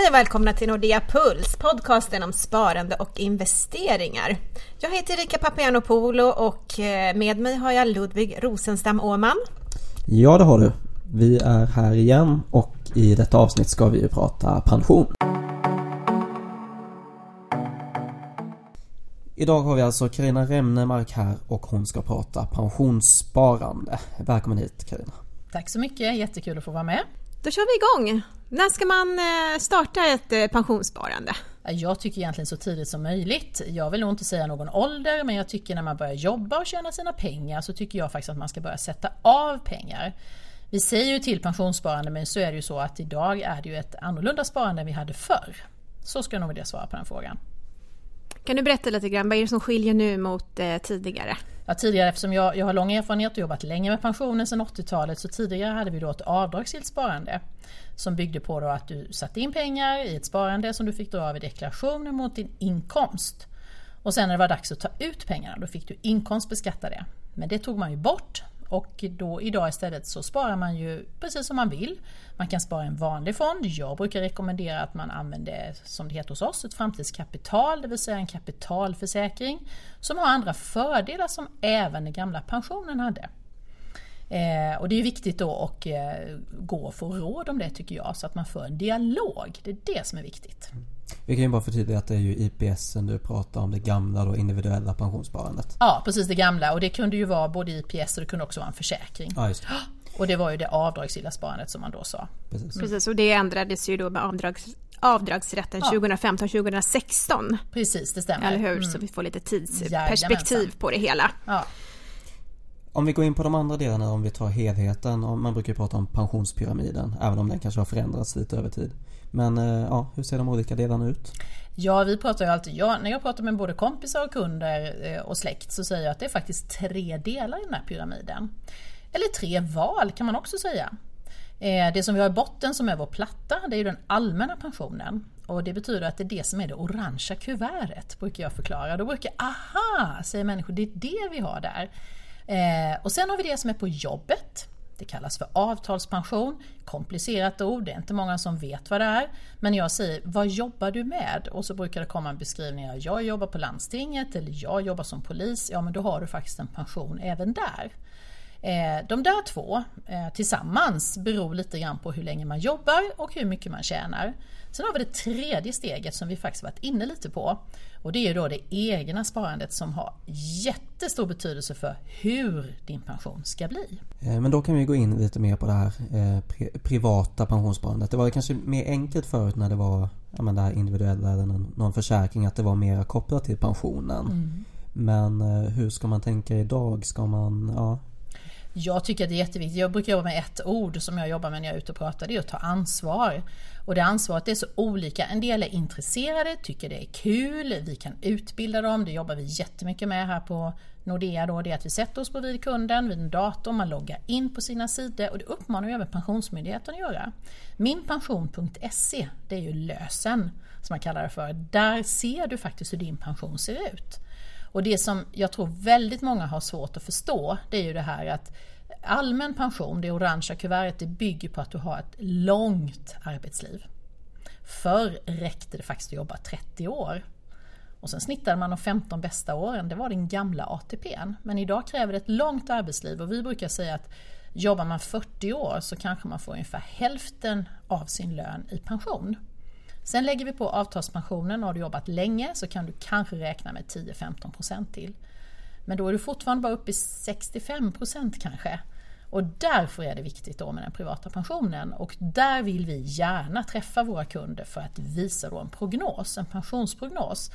Hej och välkomna till Nordea Puls, podcasten om sparande och investeringar. Jag heter Erika Papagiannopoulou och eh, med mig har jag Ludvig Rosenstam Åman. Ja, det har du. Vi är här igen och i detta avsnitt ska vi ju prata pension. Idag har vi alltså Karina Remnemark här och hon ska prata pensionssparande. Välkommen hit Karina. Tack så mycket, jättekul att få vara med. Då kör vi igång. När ska man eh, starta ett eh, pensionssparande? Jag tycker egentligen så tidigt som möjligt. Jag vill nog inte säga någon ålder, men jag tycker när man börjar jobba och tjäna sina pengar så tycker jag faktiskt att man ska börja sätta av pengar. Vi säger ju till pensionssparande, men så är det ju så att idag är det ju ett annorlunda sparande än vi hade förr. Så ska jag nog vilja svara på den frågan. Kan du berätta lite grann, vad är det som skiljer nu mot eh, tidigare? Ja, tidigare, eftersom jag, jag har lång erfarenhet och jobbat länge med pensionen sedan 80-talet, så tidigare hade vi då ett avdragsgillt sparande som byggde på då att du satte in pengar i ett sparande som du fick dra av i deklarationen mot din inkomst. Och sen när det var dags att ta ut pengarna, då fick du inkomstbeskatta det. Men det tog man ju bort och då idag istället så sparar man ju precis som man vill. Man kan spara i en vanlig fond. Jag brukar rekommendera att man använder, som det heter hos oss, ett framtidskapital, det vill säga en kapitalförsäkring som har andra fördelar som även den gamla pensionen hade. Eh, och det är viktigt då att eh, gå och få råd om det tycker jag, så att man för en dialog. Det är det som är viktigt. Mm. Vi kan ju bara förtydliga att det är ju IPS du pratar om, det gamla då individuella pensionssparandet. Ja, precis det gamla och det kunde ju vara både IPS och det kunde också vara en försäkring. Ja, just det. Och det var ju det avdragsgilla sparandet som man då sa. Precis, Precis och det ändrades ju då med avdrags, avdragsrätten ja. 2015-2016. Precis, det stämmer. Eller hur? Mm. Så vi får lite tidsperspektiv Jajamensan. på det hela. Ja. Om vi går in på de andra delarna, om vi tar helheten. Man brukar ju prata om pensionspyramiden, även om den kanske har förändrats lite över tid. Men eh, ja, hur ser de olika delarna ut? Ja, vi pratar ju alltid, ja, när jag pratar med både kompisar och kunder eh, och släkt så säger jag att det är faktiskt tre delar i den här pyramiden. Eller tre val kan man också säga. Eh, det som vi har i botten som är vår platta, det är ju den allmänna pensionen. Och det betyder att det är det som är det orangea kuvertet, brukar jag förklara. Då brukar, aha, säger människor, det är det vi har där. och sen har vi det som är på jobbet. Det kallas för avtalspension. Komplicerat ord, det är inte många som vet vad det är. Men jag säger, vad jobbar du med? Och så brukar det komma en beskrivning, jag jobbar på landstinget eller jag jobbar som polis. Ja men då har du faktiskt en pension även där. Eh, de där två eh, tillsammans beror lite grann på hur länge man jobbar och hur mycket man tjänar. Sen har vi det tredje steget som vi faktiskt varit inne lite på. Och det är då det egna sparandet som har jättestor betydelse för hur din pension ska bli. Eh, men då kan vi gå in lite mer på det här privata pensionssparandet. Det var kanske mer enkelt förut när det var ja, men det här individuella eller någon, någon försäkring att det var mer kopplat till pensionen. Mm. Men hur ska man tänka idag? Ska man, ja, jag tycker att det är jätteviktigt. Jag brukar jobba med ett ord som jag jobbar med när jag är ute och pratar. Det är att ta ansvar. Och det ansvaret är så olika. En del är intresserade, tycker det är kul, vi kan utbilda dem. Det jobbar vi jättemycket med här på Nordea. Då. Det är att vi sätter oss vid kunden, vid en dator, man loggar in på sina sidor och det uppmanar ju även Pensionsmyndigheten att göra. Minpension.se, det är ju lösen som man kallar det för. Där ser du faktiskt hur din pension ser ut. Och det som jag tror väldigt många har svårt att förstå, det är ju det här att allmän pension, det orangea kuvertet, det bygger på att du har ett långt arbetsliv. Förr räckte det faktiskt att jobba 30 år. Och sen snittade man de 15 bästa åren, det var den gamla ATPn. Men idag kräver det ett långt arbetsliv och vi brukar säga att jobbar man 40 år så kanske man får ungefär hälften av sin lön i pension. Sen lägger vi på avtalspensionen. Har du jobbat länge så kan du kanske räkna med 10-15% till. Men då är du fortfarande bara uppe i 65% kanske. Och därför är det viktigt då med den privata pensionen och där vill vi gärna träffa våra kunder för att visa då en prognos, en pensionsprognos.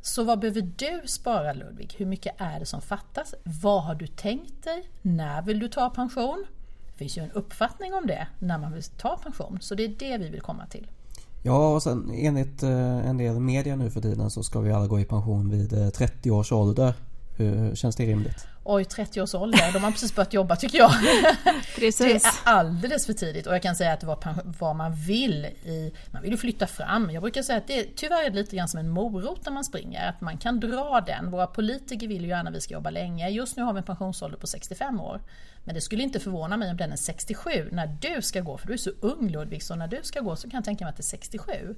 Så vad behöver du spara Ludvig? Hur mycket är det som fattas? Vad har du tänkt dig? När vill du ta pension? Det finns ju en uppfattning om det när man vill ta pension, så det är det vi vill komma till. Ja, och sen enligt eh, en del media nu för tiden så ska vi alla gå i pension vid eh, 30 års ålder. Hur känns det rimligt? Oj, 30 års ålder, de har precis börjat jobba tycker jag. Precis. Det är alldeles för tidigt och jag kan säga att vad, vad man vill i, man vill ju flytta fram. Jag brukar säga att det är tyvärr lite grann som en morot när man springer, att man kan dra den. Våra politiker vill ju gärna att vi ska jobba länge. Just nu har vi en pensionsålder på 65 år. Men det skulle inte förvåna mig om den är 67 när du ska gå, för du är så ung Ludvig, så när du ska gå så kan jag tänka mig att det är 67.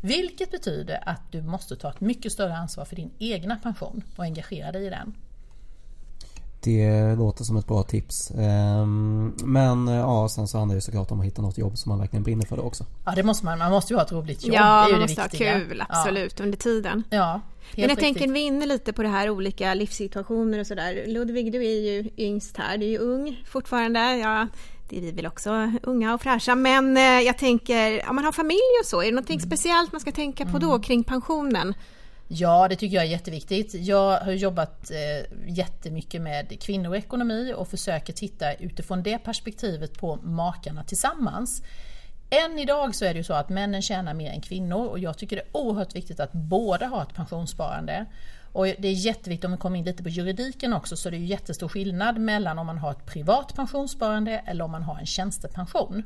Vilket betyder att du måste ta ett mycket större ansvar för din egna pension och engagera dig i den. Det låter som ett bra tips. Ehm, men ja, sen så handlar det såklart om att hitta något jobb som man verkligen brinner för det också. Ja, det måste man. Man måste ju ha ett roligt jobb. Ja, det är ju man det måste viktiga. ha kul, absolut, ja. under tiden. Ja, Men jag tänker, vi är inne lite på det här olika livssituationer och sådär. Ludvig, du är ju yngst här. Du är ju ung fortfarande. Ja, det är vi väl också, unga och fräscha. Men eh, jag tänker, om man har familj och så, är det något mm. speciellt man ska tänka på då kring pensionen? Ja, det tycker jag är jätteviktigt. Jag har jobbat eh, jättemycket med kvinnor och ekonomi och försöker titta utifrån det perspektivet på makarna tillsammans. Än idag så är det ju så att männen tjänar mer än kvinnor och jag tycker det är oerhört viktigt att båda har ett pensionssparande. Och det är jätteviktigt, om vi kommer in lite på juridiken också, så det är ju jättestor skillnad mellan om man har ett privat pensionssparande eller om man har en tjänstepension.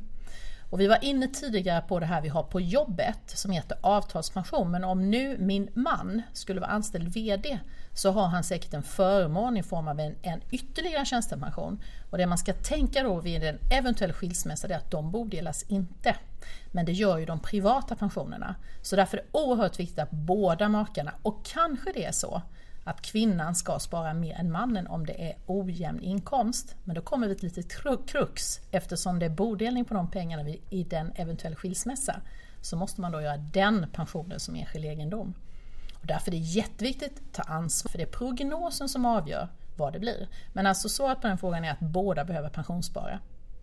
Och vi var inne tidigare på det här vi har på jobbet som heter avtalspension. Men om nu min man skulle vara anställd VD så har han säkert en förmån i form av en, en ytterligare tjänstepension. Och det man ska tänka då vid en eventuell skilsmässa är att de bodelas inte. Men det gör ju de privata pensionerna. Så därför är det oerhört viktigt att båda makarna, och kanske det är så att kvinnan ska spara mer än mannen om det är ojämn inkomst. Men då kommer vi till ett litet krux. Eftersom det är bodelning på de pengarna i den eventuell skilsmässa så måste man då göra den pensionen som enskild egendom. Och därför är det jätteviktigt att ta ansvar, för det är prognosen som avgör vad det blir. Men alltså svaret på den frågan är att båda behöver pensionsspara.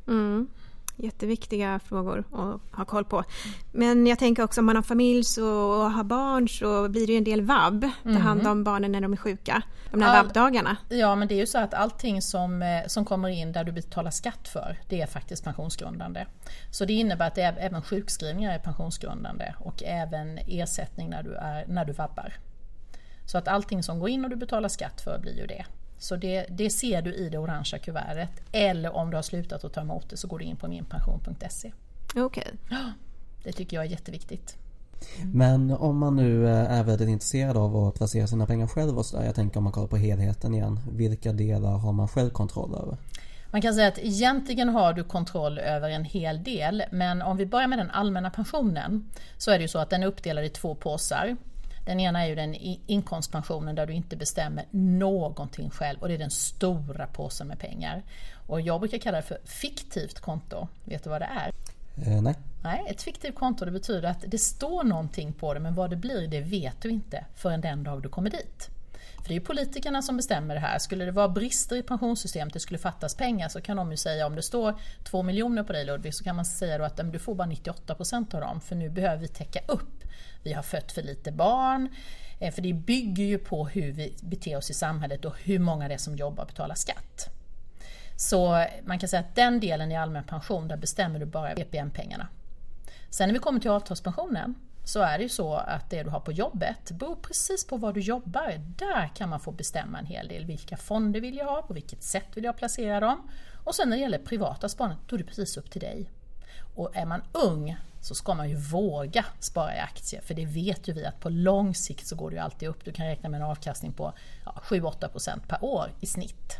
Mm. Jätteviktiga frågor att ha koll på. Men jag tänker också om man har familj så, och har barn så blir det ju en del vab. Ta mm. hand om barnen när de är sjuka. De här All, vabbdagarna. Ja men det är ju så att allting som, eh, som kommer in där du betalar skatt för det är faktiskt pensionsgrundande. Så det innebär att det är, även sjukskrivningar är pensionsgrundande och även ersättning när du, är, när du vabbar. Så att allting som går in och du betalar skatt för blir ju det. Så det, det, ser du i det orangea kuvertet. Eller om du har slutat att ta emot det så går du in på minpension.se. Okej. Okay. Det tycker jag är jätteviktigt. Men om man nu eh, är väldigt intresserad av att placera sina pengar själv och sådär. Jag tänker om man kollar på helheten igen. Vilka delar har man själv kontroll över? Man kan säga att egentligen har du kontroll över en hel del men om vi börjar med den allmänna pensionen så är det ju så att den är uppdelad i två påsar. Den ena är ju den inkomstpensionen där du inte bestämmer någonting själv och det är den stora påsen med pengar. Och jag brukar kalla det för fiktivt konto. Vet du vad det är? Eh, nej. Nej, ett fiktivt konto det betyder att det står någonting på det men vad det blir det vet du inte förrän den dag du kommer dit. För det är ju politikerna som bestämmer det här. Skulle det vara brister i pensionssystemet, det skulle fattas pengar, så kan de ju säga om det står 2 miljoner på dig Ludvig, så kan man säga då att du får bara 98% av dem, för nu behöver vi täcka upp vi har fött för lite barn. Eh, för det bygger ju på hur vi beter oss i samhället och hur många det är som jobbar och betalar skatt. Så man kan säga att den delen i allmän pension, där bestämmer du bara EPM-pengarna. Sen när vi kommer till avtalspensionen så är det ju så att det du har på jobbet beror precis på var du jobbar. Där kan man få bestämma en hel del. Vilka fonder vill jag ha? På vilket sätt vill jag placera dem? Och sen när det gäller privata sparandet, då är det precis upp till dig. Och är man ung så ska man ju våga spara i aktier. För det vet ju vi att på lång sikt så går det ju alltid upp. Du kan räkna med en avkastning på ja, 7-8% per år i snitt.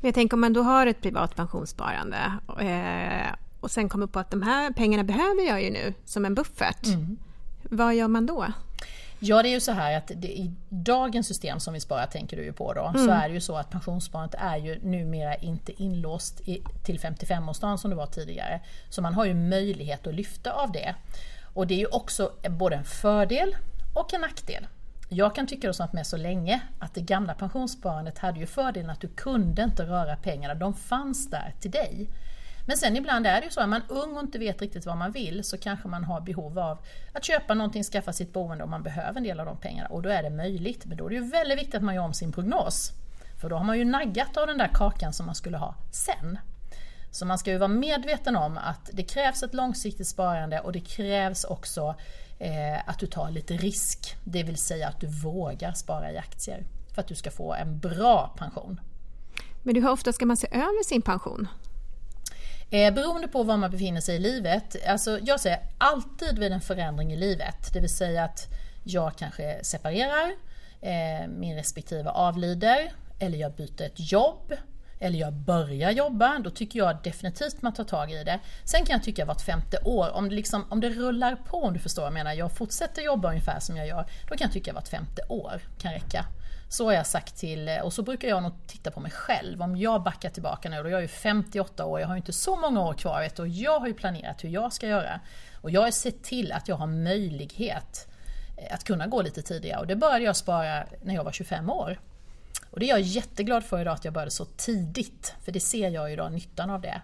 Men jag tänker om man då har ett privat pensionssparande eh, och sen kommer på att de här pengarna behöver jag ju nu som en buffert. Mm. Vad gör man då? Ja, det är ju så här att det, i dagens system som vi sparar, tänker du ju på då, mm. så är det ju så att pensionssparandet är ju numera inte inlåst i, till 55-årsdagen som det var tidigare. Så man har ju möjlighet att lyfta av det. Och det är ju också både en fördel och en nackdel. Jag kan tycka att med så länge att det gamla pensionssparandet hade ju fördelen att du kunde inte röra pengarna, de fanns där till dig. Men sen ibland är det ju så, är man ung och inte vet riktigt vad man vill så kanske man har behov av att köpa någonting, skaffa sitt boende och man behöver en del av de pengarna och då är det möjligt. Men då är det ju väldigt viktigt att man gör om sin prognos. För då har man ju naggat av den där kakan som man skulle ha sen. Så man ska ju vara medveten om att det krävs ett långsiktigt sparande och det krävs också eh, att du tar lite risk. Det vill säga att du vågar spara i aktier. för att du ska få en bra pension. Men hur ofta ska man se över sin pension? Eh, beroende på var man befinner sig i livet. Alltså jag säger alltid vid en förändring i livet, det vill säga att jag kanske separerar, eh, min respektive avlider, eller jag byter ett jobb, eller jag börjar jobba, då tycker jag definitivt man tar tag i det. Sen kan jag tycka vart femte år, om det, liksom, om det rullar på om du förstår vad jag menar, jag fortsätter jobba ungefär som jag gör, då kan jag tycka vart femte år kan räcka. Så har jag sagt till, eh, och så brukar jag nog titta på mig själv. Om jag backar tillbaka nu, då jag är ju 58 år, jag har ju inte så många år kvar vet, och jag har ju planerat hur jag ska göra. Och jag har sett till att jag har möjlighet eh, att kunna gå lite tidigare och det började jag spara när jag var 25 år. Och det är jag jätteglad för idag att jag började så tidigt, för det ser jag idag nyttan av det.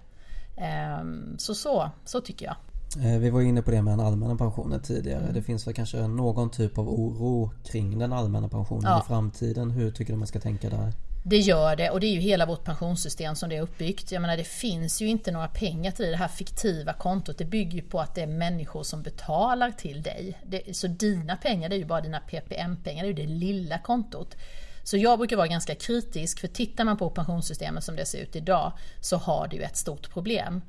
Ehm, så, så, så tycker jag. Eh, vi var inne på det med den allmänna pensionen tidigare. Det finns väl kanske någon typ av oro kring den allmänna pensionen ja. i framtiden. Hur tycker du man ska tänka där? Det gör det och det är ju hela vårt pensionssystem som det är uppbyggt. Jag menar det finns ju inte några pengar till det här fiktiva kontot. Det bygger ju på att det är människor som betalar till dig. Det, så dina pengar det är ju bara dina PPM-pengar, det är ju det lilla kontot. Så jag brukar vara ganska kritisk för tittar man på pensionssystemet som det ser ut idag så har det ju ett stort problem.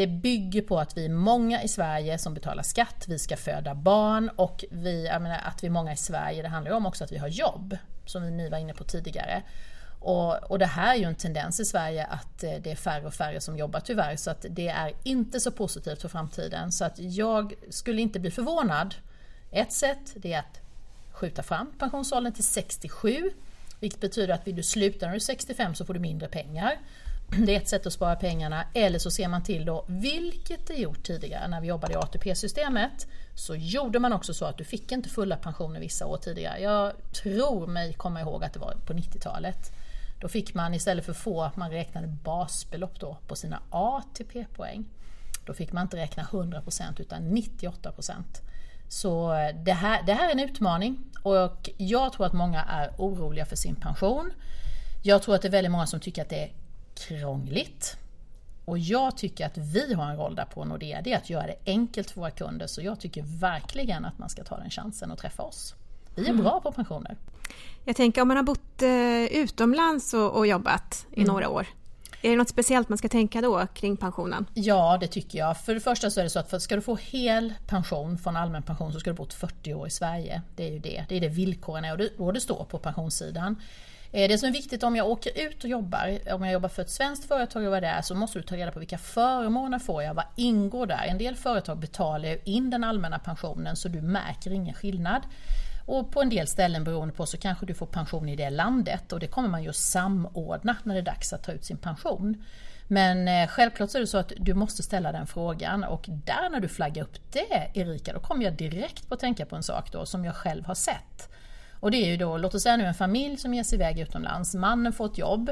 Det bygger på att vi är många i Sverige som betalar skatt, vi ska föda barn och vi, jag menar, att vi är många i Sverige, det handlar ju om också att vi har jobb, som ni var inne på tidigare. Och, och, det här är ju en tendens i Sverige att eh, det är färre och färre som jobbar tyvärr, så att det är inte så positivt för framtiden. Så att jag skulle inte bli förvånad. Ett sätt det är att skjuta fram pensionsåldern till 67, vilket betyder att vill du sluta när du är 65 så får du mindre pengar. Det är ett sätt att spara pengarna. Eller så ser man till då, vilket det gjort tidigare när vi jobbade i ATP-systemet, så gjorde man också så att du fick inte fulla pensioner vissa år tidigare. Jag tror mig komma ihåg att det var på 90-talet. Då fick man istället för få, man räknade basbelopp då på sina ATP-poäng. Då fick man inte räkna 100% utan 98%. Så eh, det här, det här är en utmaning och jag tror att många är oroliga för sin pension. Jag tror att det är väldigt många som tycker att det är krångligt. Och jag tycker att vi har en roll där på Nordea, det är att göra det enkelt för våra kunder. Så jag tycker verkligen att man ska ta den chansen och träffa oss. Vi är mm. bra på pensioner. Jag tänker om man har bott eh, utomlands och, och jobbat i mm. några år. Är det något speciellt man ska tänka då kring pensionen? Ja, det tycker jag. För det första så är det så att för ska du få hel pension från allmän pension så ska du bott 40 år i Sverige. Det är ju det. Det är det villkoren är och det, och det står på pensionssidan. Eh, det som är viktigt om jag åker ut och jobbar, om jag jobbar för ett svenskt företag och vad det är, så måste du ta reda på vilka förmåner får jag, vad ingår där? En del företag betalar in den allmänna pensionen så du märker ingen skillnad. Och på en del ställen beroende på så kanske du får pension i det landet och det kommer man ju att samordna när det är dags att ta ut sin pension. Men eh, självklart så är det så att du måste ställa den frågan och där när du flaggar upp det Erika, då kommer jag direkt på att tänka på en sak då som jag själv har sett. Och det är ju då, låt oss säga nu en familj som ger sig iväg utomlands, mannen får ett jobb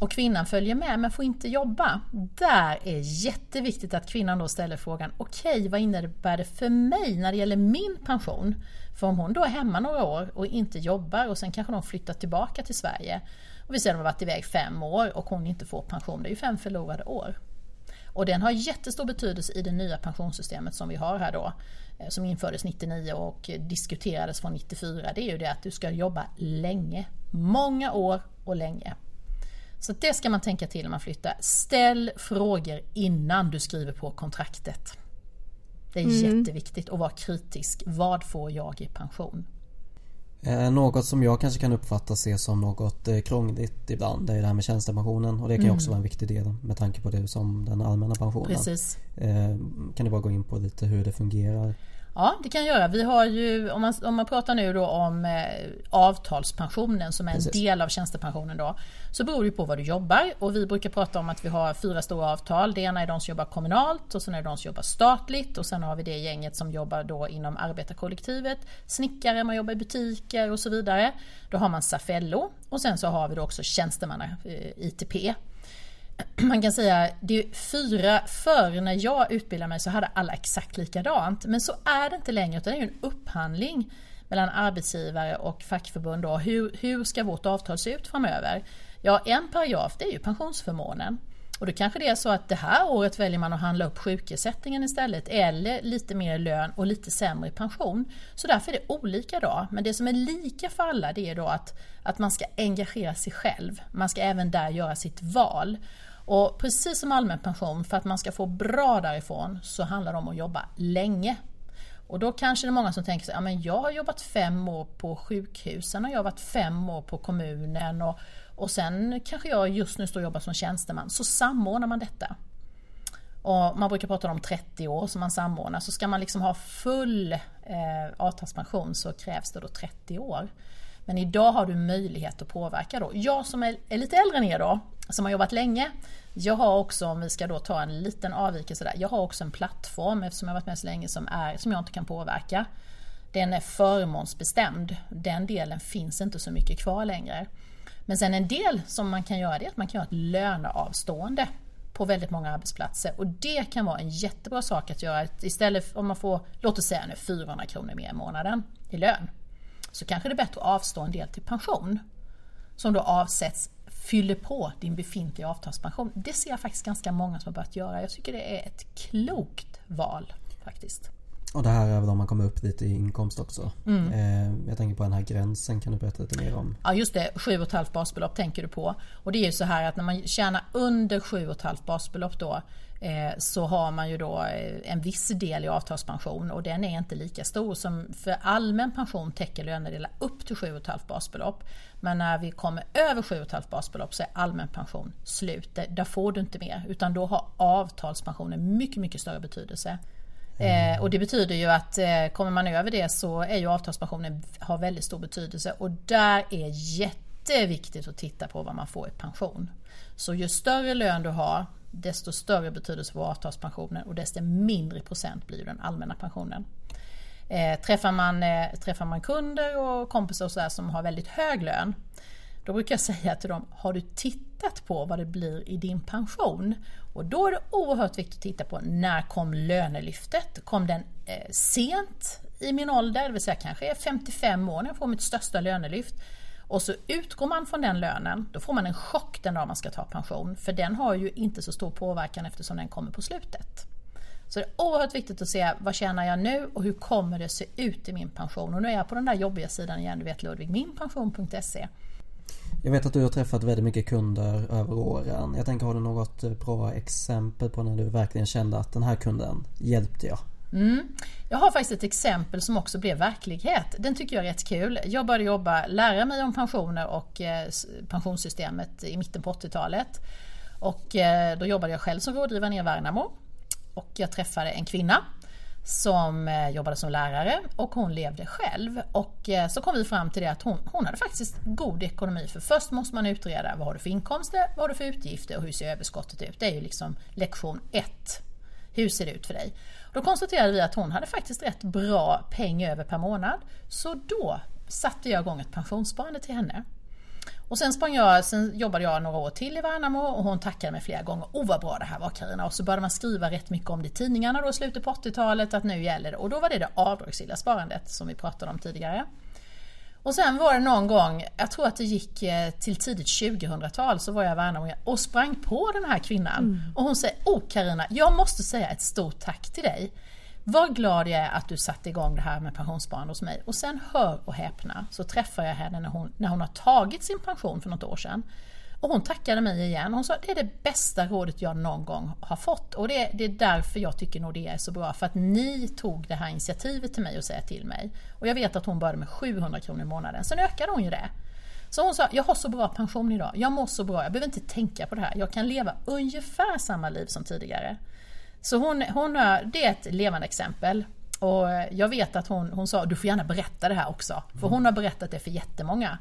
och kvinnan följer med men får inte jobba. Där är jätteviktigt att kvinnan då ställer frågan, okej okay, vad innebär det för mig när det gäller min pension? För om hon då är hemma några år och inte jobbar och sen kanske de flyttar tillbaka till Sverige och vi säger att de har varit iväg fem år och hon inte får pension, det är ju fem förlorade år. Och den har jättestor betydelse i det nya pensionssystemet som vi har här då. Eh, som infördes 99 och diskuterades från 94. Det är ju det att du ska jobba länge. Många år och länge. Så det ska man tänka till när man flyttar. Ställ frågor innan du skriver på kontraktet. Det är mm. jätteviktigt att vara kritisk. Vad får jag i pension? Eh, något som jag kanske kan uppfatta se som något eh, krångligt ibland är det här med tjänstepensionen och det kan mm. också vara en viktig del med tanke på det som den allmänna pensionen. Precis. Eh, kan du bara gå in på lite hur det fungerar? Ja, det kan jag göra. Vi har ju, om man, om man pratar nu då om eh, avtalspensionen som är en Precis. del av tjänstepensionen då, så beror det på vad du jobbar och vi brukar prata om att vi har fyra stora avtal. Det ena är de som jobbar kommunalt och sen är det de som jobbar statligt och sen har vi det gänget som jobbar då inom arbetarkollektivet, snickare, man jobbar i butiker och så vidare. Då har man Safello och sen så har vi då också tjänstemanna eh, ITP man kan säga, det är fyra, före när jag utbildade mig så hade alla exakt likadant. Men så är det inte längre utan det är en upphandling mellan arbetsgivare och fackförbund. Då. Hur, hur ska vårt avtal se ut framöver? Ja, en paragraf det är ju pensionsförmånen. Och då kanske det är så att det här året väljer man att handla upp sjukersättningen istället eller lite mer lön och lite sämre pension. Så därför är det olika då. Men det som är lika för alla det är då att, att man ska engagera sig själv. Man ska även där göra sitt val. Och precis som allmän pension, för att man ska få bra därifrån så handlar det om att jobba länge. Och då kanske det är många som tänker sig, ja men jag har jobbat fem år på sjukhusen och jag har varit fem år på kommunen och, och sen kanske jag just nu står och jobbar som tjänsteman. Så samordnar man detta. Och man brukar prata om 30 år som man samordnar, så ska man liksom ha full eh, avtalspension så krävs det då 30 år. Men idag har du möjlighet att påverka då. Jag som är, är lite äldre än er då, som har jobbat länge, jag har också, om vi ska då ta en liten avvikelse där, jag har också en plattform eftersom jag varit med så länge som, är, som jag inte kan påverka. Den är förmånsbestämd. Den delen finns inte så mycket kvar längre. Men sen en del som man kan göra det är att man kan göra ett löneavstående på väldigt många arbetsplatser och det kan vara en jättebra sak att göra. Istället om man får, låt oss säga nu 400 kronor mer i månaden i lön, så kanske det är bättre att avstå en del till pension som då avsätts fyller på din befintliga avtalspension. Det ser jag faktiskt ganska många som har börjat göra. Jag tycker det är ett klokt val faktiskt. Och det här är väl om man kommer upp lite i inkomst också. Mm. Eh, jag tänker på den här gränsen, kan du berätta lite mer om? Ja just det, 7,5 basbelopp tänker du på. Och det är ju så här att när man tjänar under 7,5 basbelopp då Eh, så har man ju då eh, en viss del i avtalspension och den är inte lika stor som för allmän pension täcker lönedelar upp till 7,5 basbelopp. Men när vi kommer över 7,5 basbelopp så är allmän pension slut. Där får du inte mer utan då har avtalspensionen mycket, mycket större betydelse. Mm. och det betyder ju att eh, kommer man över det så är ju avtalspensionen har väldigt stor betydelse och där är jätteviktigt att titta på vad man får i pension. Så ju större lön du har, desto större betydelse får avtalspensionen och desto mindre procent blir den allmänna pensionen. Eh, träffar, man, eh, träffar man kunder och kompisar och så som har väldigt hög lön, då brukar jag säga till dem, har du tittat på vad det blir i din pension? Och då är det oerhört viktigt att titta på när kom lönelyftet? Kom den eh, sent i min ålder, det vill säga kanske är 55 år när jag får mitt största lönelyft? Och så utgår man från den lönen, då får man en chock den dag man ska ta pension. För den har ju inte så stor påverkan eftersom den kommer på slutet. Så det är oerhört viktigt att se vad tjänar jag nu och hur kommer det se ut i min pension? Och nu är jag på den där jobbiga sidan igen, du vet Ludvig, minpension.se. Jag vet att du har träffat väldigt mycket kunder över åren. Jag tänker, har du något eh, bra exempel på när du verkligen kände att den här kunden hjälpte jag? Mm. Jag har faktiskt ett exempel som också blev verklighet. Den tycker jag är rätt kul. Jag började jobba, lära mig om pensioner och eh, pensionssystemet i mitten på 80-talet. Och eh, då jobbade jag själv som rådgivare i Värnamo. Och jag träffade en kvinna som eh, jobbade som lärare och hon levde själv. Och eh, så kom vi fram till det att hon, hon hade faktiskt god ekonomi. För först måste man utreda vad har du för inkomster, vad har du för utgifter och hur ser överskottet ut? Det är ju liksom lektion ett. Hur ser det ut för dig? Då konstaterade vi att hon hade faktiskt rätt bra peng över per månad. Så då satte jag igång ett pensionssparande till henne. Och sen, sprang jag, sen jobbade jag några år till i Värnamo och hon tackade mig flera gånger. Åh vad bra det här var Karina. Och så började man skriva rätt mycket om det i tidningarna då i slutet på 80-talet att nu gäller det. Och då var det det avdragsgilla sparandet som vi pratade om tidigare. Och sen var det någon gång, jag tror att det gick eh, till tidigt 2000-tal, så var jag i Värnamo och sprang på den här kvinnan. Mm. Och hon säger, åh Karina, jag måste säga ett stort tack till dig. Vad glad jag är att du satte igång det här med pensionssparande hos mig. Och sen hör och häpna så träffar jag henne när hon, när hon har tagit sin pension för något år sedan. Och hon tackade mig igen. Hon sa det är det bästa rådet jag någon gång har fått. Och det, det är därför jag tycker Nordea är så bra. För att ni tog det här initiativet till mig och säga till mig. Och jag vet att hon började med 700 kronor i månaden. Sen ökade hon ju det. Så hon sa, jag har så bra pension idag. Jag mår så bra. Jag behöver inte tänka på det här. Jag kan leva ungefär samma liv som tidigare. Så hon, hon är, det är ett levande exempel. Och jag vet att hon, hon sa, du får gärna berätta det här också. För hon har berättat det för jättemånga.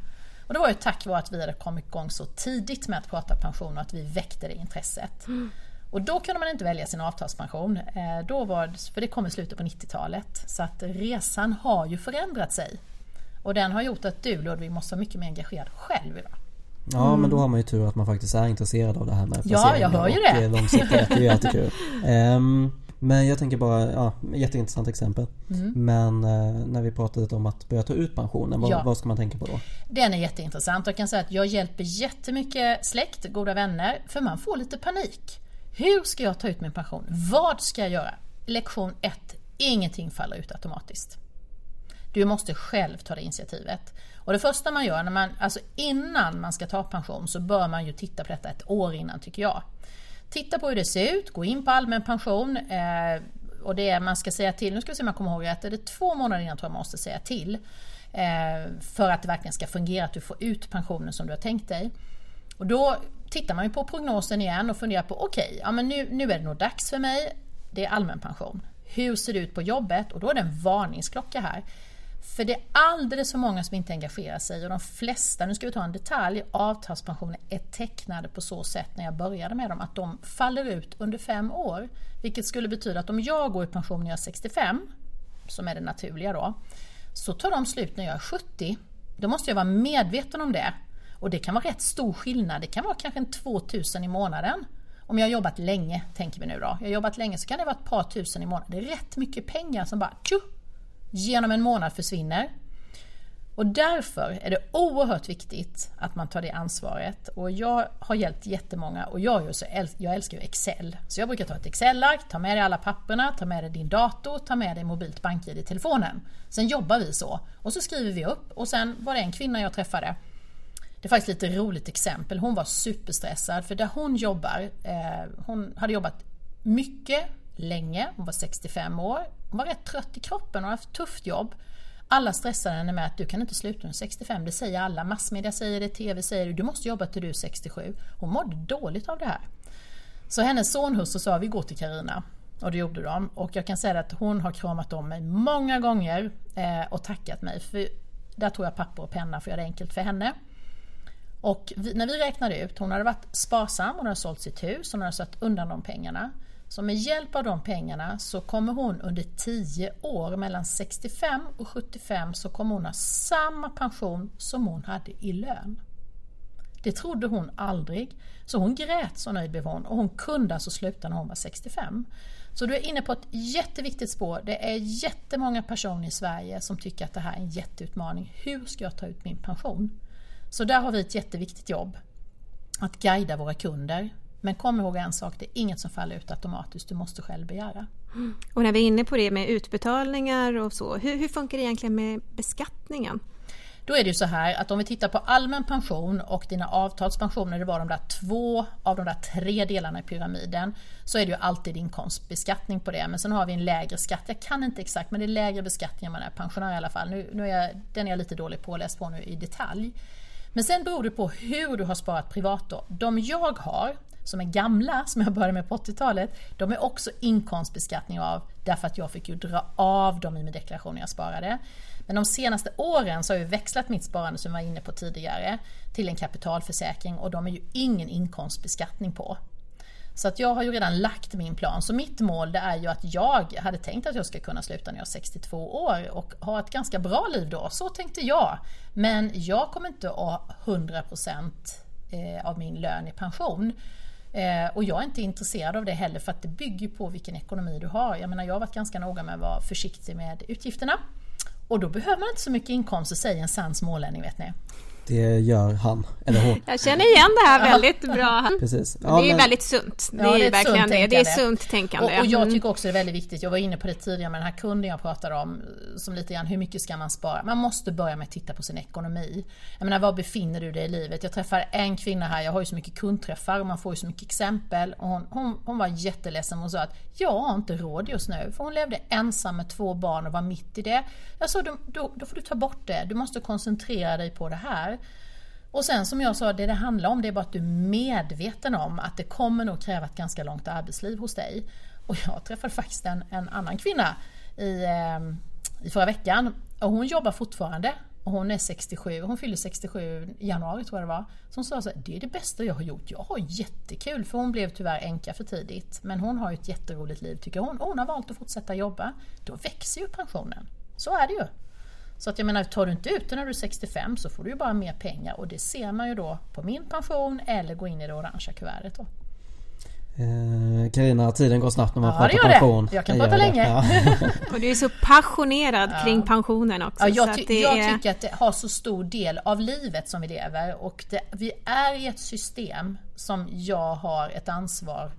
Och det var ju tack vare att vi hade kommit igång så tidigt med att prata pension och att vi väckte det intresset. Mm. Och då kunde man inte välja sin avtalspension, eh, då var, för det kom i slutet på 90-talet. Så att resan har ju förändrat sig. Och den har gjort att du Ludvig måste vara mycket mer engagerad själv idag. Ja mm. men då har man ju tur att man faktiskt är intresserad av det här med Ja, jag hör ju det! Långsiktighet, det är jättekul. Um, Men jag tänker bara, ja, jätteintressant exempel. Mm. Men eh, när vi pratade om att börja ta ut pensionen, vad, Ja. vad ska man tänka på då? Den är jätteintressant. Jag kan säga att jag hjälper jättemycket släkt, goda vänner, för man får lite panik. Hur ska jag ta ut min pension? Vad ska jag göra? Lektion 1. Ingenting faller ut automatiskt. Du måste själv ta det initiativet. Och det första man gör, när man, alltså innan man ska ta pension, så bör man ju titta på detta ett år innan tycker jag. Titta på hur det ser ut, gå in på allmän pension. Eh, och det man ska säga till, nu ska vi se om jag kommer ihåg rätt, är det två månader innan tror jag man måste säga till. Eh, för att det verkligen ska fungera, att du får ut pensionen som du har tänkt dig. Och då tittar man ju på prognosen igen och funderar på okej, ja men nu, nu är det nog dags för mig. Det är allmän pension. Hur ser det ut på jobbet? Och då är det en varningsklocka här. För det är alldeles för många som inte engagerar sig och de flesta, nu ska vi ta en detalj, avtalspensioner är tecknade på så sätt när jag började med dem att de faller ut under fem år. Vilket skulle betyda att om jag går i pension när jag är 65, som är det naturliga då, så tar de slut när jag är 70. Då måste jag vara medveten om det. Och det kan vara rätt stor skillnad, det kan vara kanske en 2000 i månaden. Om jag har jobbat länge, tänker vi nu då. Jag har jobbat länge så kan det vara ett par tusen i månaden. Det är rätt mycket pengar som bara tju, genom en månad försvinner. Och därför är det oerhört viktigt att man tar det ansvaret. Och jag har hjälpt jättemånga och jag, ju så äl- jag älskar ju Excel. Så jag brukar ta ett Excel-ark, ta med dig alla papperna, ta med dig din dator, ta med dig mobilt bank-id i telefonen. Sen jobbar vi så. Och så skriver vi upp. Och sen var det en kvinna jag träffade det är faktiskt lite roligt exempel. Hon var superstressad för där hon jobbar, eh, hon hade jobbat mycket, länge, hon var 65 år. Hon var rätt trött i kroppen och hade haft ett tufft jobb. Alla stressade henne med att du kan inte sluta när 65, det säger alla. Massmedia säger det, TV säger det, du måste jobba till du är 67. Hon mådde dåligt av det här. Så hennes sonhustru sa vi går till Karina och det gjorde de. Och jag kan säga att hon har kramat om mig många gånger eh, och tackat mig. För där tog jag papper och penna för att göra det enkelt för henne. Och vi, när vi räknade ut, hon hade varit sparsam, hon hade sålt sitt hus, hon hade satt undan de pengarna. Så med hjälp av de pengarna så kommer hon under 10 år, mellan 65 och 75, så kommer hon ha samma pension som hon hade i lön. Det trodde hon aldrig. Så hon grät så nöjd blev hon och hon kunde alltså sluta när hon var 65. Så du är inne på ett jätteviktigt spår. Det är jättemånga personer i Sverige som tycker att det här är en jätteutmaning. Hur ska jag ta ut min pension? Så där har vi ett jätteviktigt jobb. Att guida våra kunder. Men kom ihåg en sak, det är inget som faller ut automatiskt, du måste själv begära. Och när vi är inne på det med utbetalningar och så, hur, hur funkar det egentligen med beskattningen? Då är det ju så här att om vi tittar på allmän pension och dina avtalspensioner, det var de där två av de där tre delarna i pyramiden, så är det ju alltid inkomstbeskattning på det. Men sen har vi en lägre skatt, jag kan inte exakt, men det är lägre beskattning om man är pensionär i alla fall. Nu, nu är jag, den är jag lite dålig påläst på nu i detalj. Men sen beror det på hur du har sparat privat då. De jag har, som är gamla, som jag började med på 80-talet, de är också inkomstbeskattning av, därför att jag fick ju dra av dem i min deklaration när jag sparade. Men de senaste åren så har jag växlat mitt sparande som jag var inne på tidigare till en kapitalförsäkring och de är ju ingen inkomstbeskattning på. Så att jag har ju redan lagt min plan. Så mitt mål det är ju att jag hade tänkt att jag ska kunna sluta när jag är 62 år och ha ett ganska bra liv då. Så tänkte jag. Men jag kommer inte att ha 100% eh, av min lön i pension. Eh, och jag är inte intresserad av det heller för att det bygger på vilken ekonomi du har. Jag menar jag har varit ganska noga med att vara försiktig med utgifterna. Och då behöver man inte så mycket inkomster, säger en sann smålänning vet ni. Det gör han, eller hon. Jag känner igen det här väldigt bra. Precis. det är ju väldigt sunt. Det Ja, är det är verkligen sunt det. Det är tänkande. sunt tänkande. Och, och jag Mm. tycker också det är väldigt viktigt, jag var inne på det tidigare med den här kunden jag pratade om, som lite grann hur mycket ska man spara? Man måste börja med att titta på sin ekonomi. Jag menar, var befinner du dig i livet? Jag träffar en kvinna här, jag har ju så mycket kundträffar och man får ju så mycket exempel. Och hon, hon, hon var jätteledsen och sa att jag har inte råd just nu. För hon levde ensam med två barn och var mitt i det. Jag sa, då, då, då får du ta bort det. Du måste koncentrera dig på det här. Och sen som jag sa, det det handlar om det är bara att du är medveten om att det kommer nog kräva ett ganska långt arbetsliv hos dig. Och jag träffade faktiskt en, en annan kvinna i, eh, i förra veckan och hon jobbar fortfarande. Och hon är 67, hon fyller 67 i januari tror jag det var. Så hon sa så här, det är det bästa jag har gjort. Jag har jättekul för hon blev tyvärr änka för tidigt. Men hon har ju ett jätteroligt liv tycker hon. Och hon har valt att fortsätta jobba. Då växer ju pensionen. Så är det ju. Så att jag menar, tar du inte ut det när du är 65 så får du ju bara mer pengar och det ser man ju då på min pension eller gå in i det orangea kuvertet då. Karina, eh, tiden går snabbt när man ja, pratar pension. Det. Jag kan prata länge. Ja. och du är så passionerad ja. kring pensionen också. Ja, jag, ty jag är... tycker att det har så stor del av livet som vi lever och det, vi är i ett system som jag har ett ansvar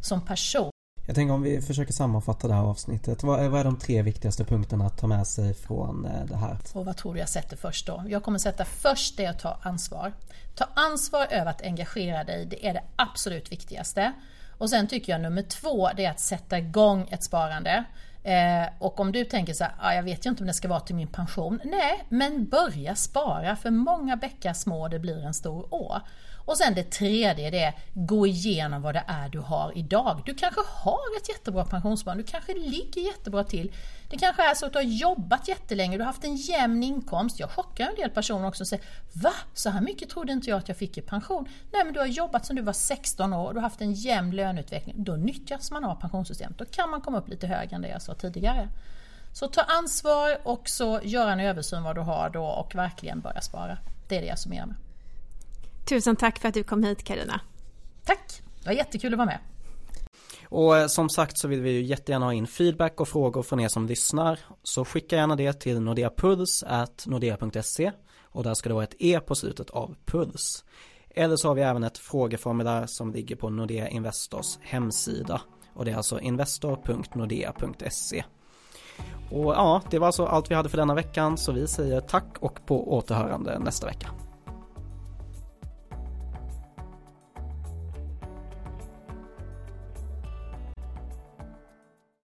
som person. Jag tänker om vi försöker sammanfatta det här avsnittet. Vad är, vad är de tre viktigaste punkterna att ta med sig från eh, det här? Och vad tror du jag sätter först då? Jag kommer sätta först det att ta ansvar. Ta ansvar över att engagera dig, det är det absolut viktigaste. Och sen tycker jag nummer två, det är att sätta igång ett sparande. Eh, och om du tänker så här, ah, jag vet ju inte om det ska vara till min pension. Nej, men börja spara för många bäckar små, det blir en stor å. Och sen det tredje det är gå igenom vad det är du har idag. Du kanske har ett jättebra pensionssparande, du kanske ligger jättebra till. Det kanske är så att du har jobbat jättelänge, du har haft en jämn inkomst. Jag chockar en del personer också och säger Va? Så här mycket trodde inte jag att jag fick i pension. Nej men du har jobbat sedan du var 16 år och du har haft en jämn löneutveckling. Då nyttjas man av pensionssystemet. Då kan man komma upp lite högre än det jag sa tidigare. Så ta ansvar och så gör en översyn vad du har då och verkligen börja spara. Det är det jag summerar med. Tusen tack för att du kom hit Karina. Tack, det var jättekul att vara med. Och eh, som sagt så vill vi ju jättegärna ha in feedback och frågor från er som lyssnar. Så skicka gärna det till nordeapuls.nordea.se och där ska det vara ett E på slutet av puls. Eller så har vi även ett frågeformulär som ligger på Nordea Investors hemsida och det är alltså investor.nordea.se. Och ja, det var alltså allt vi hade för denna veckan så vi säger tack och på återhörande nästa vecka.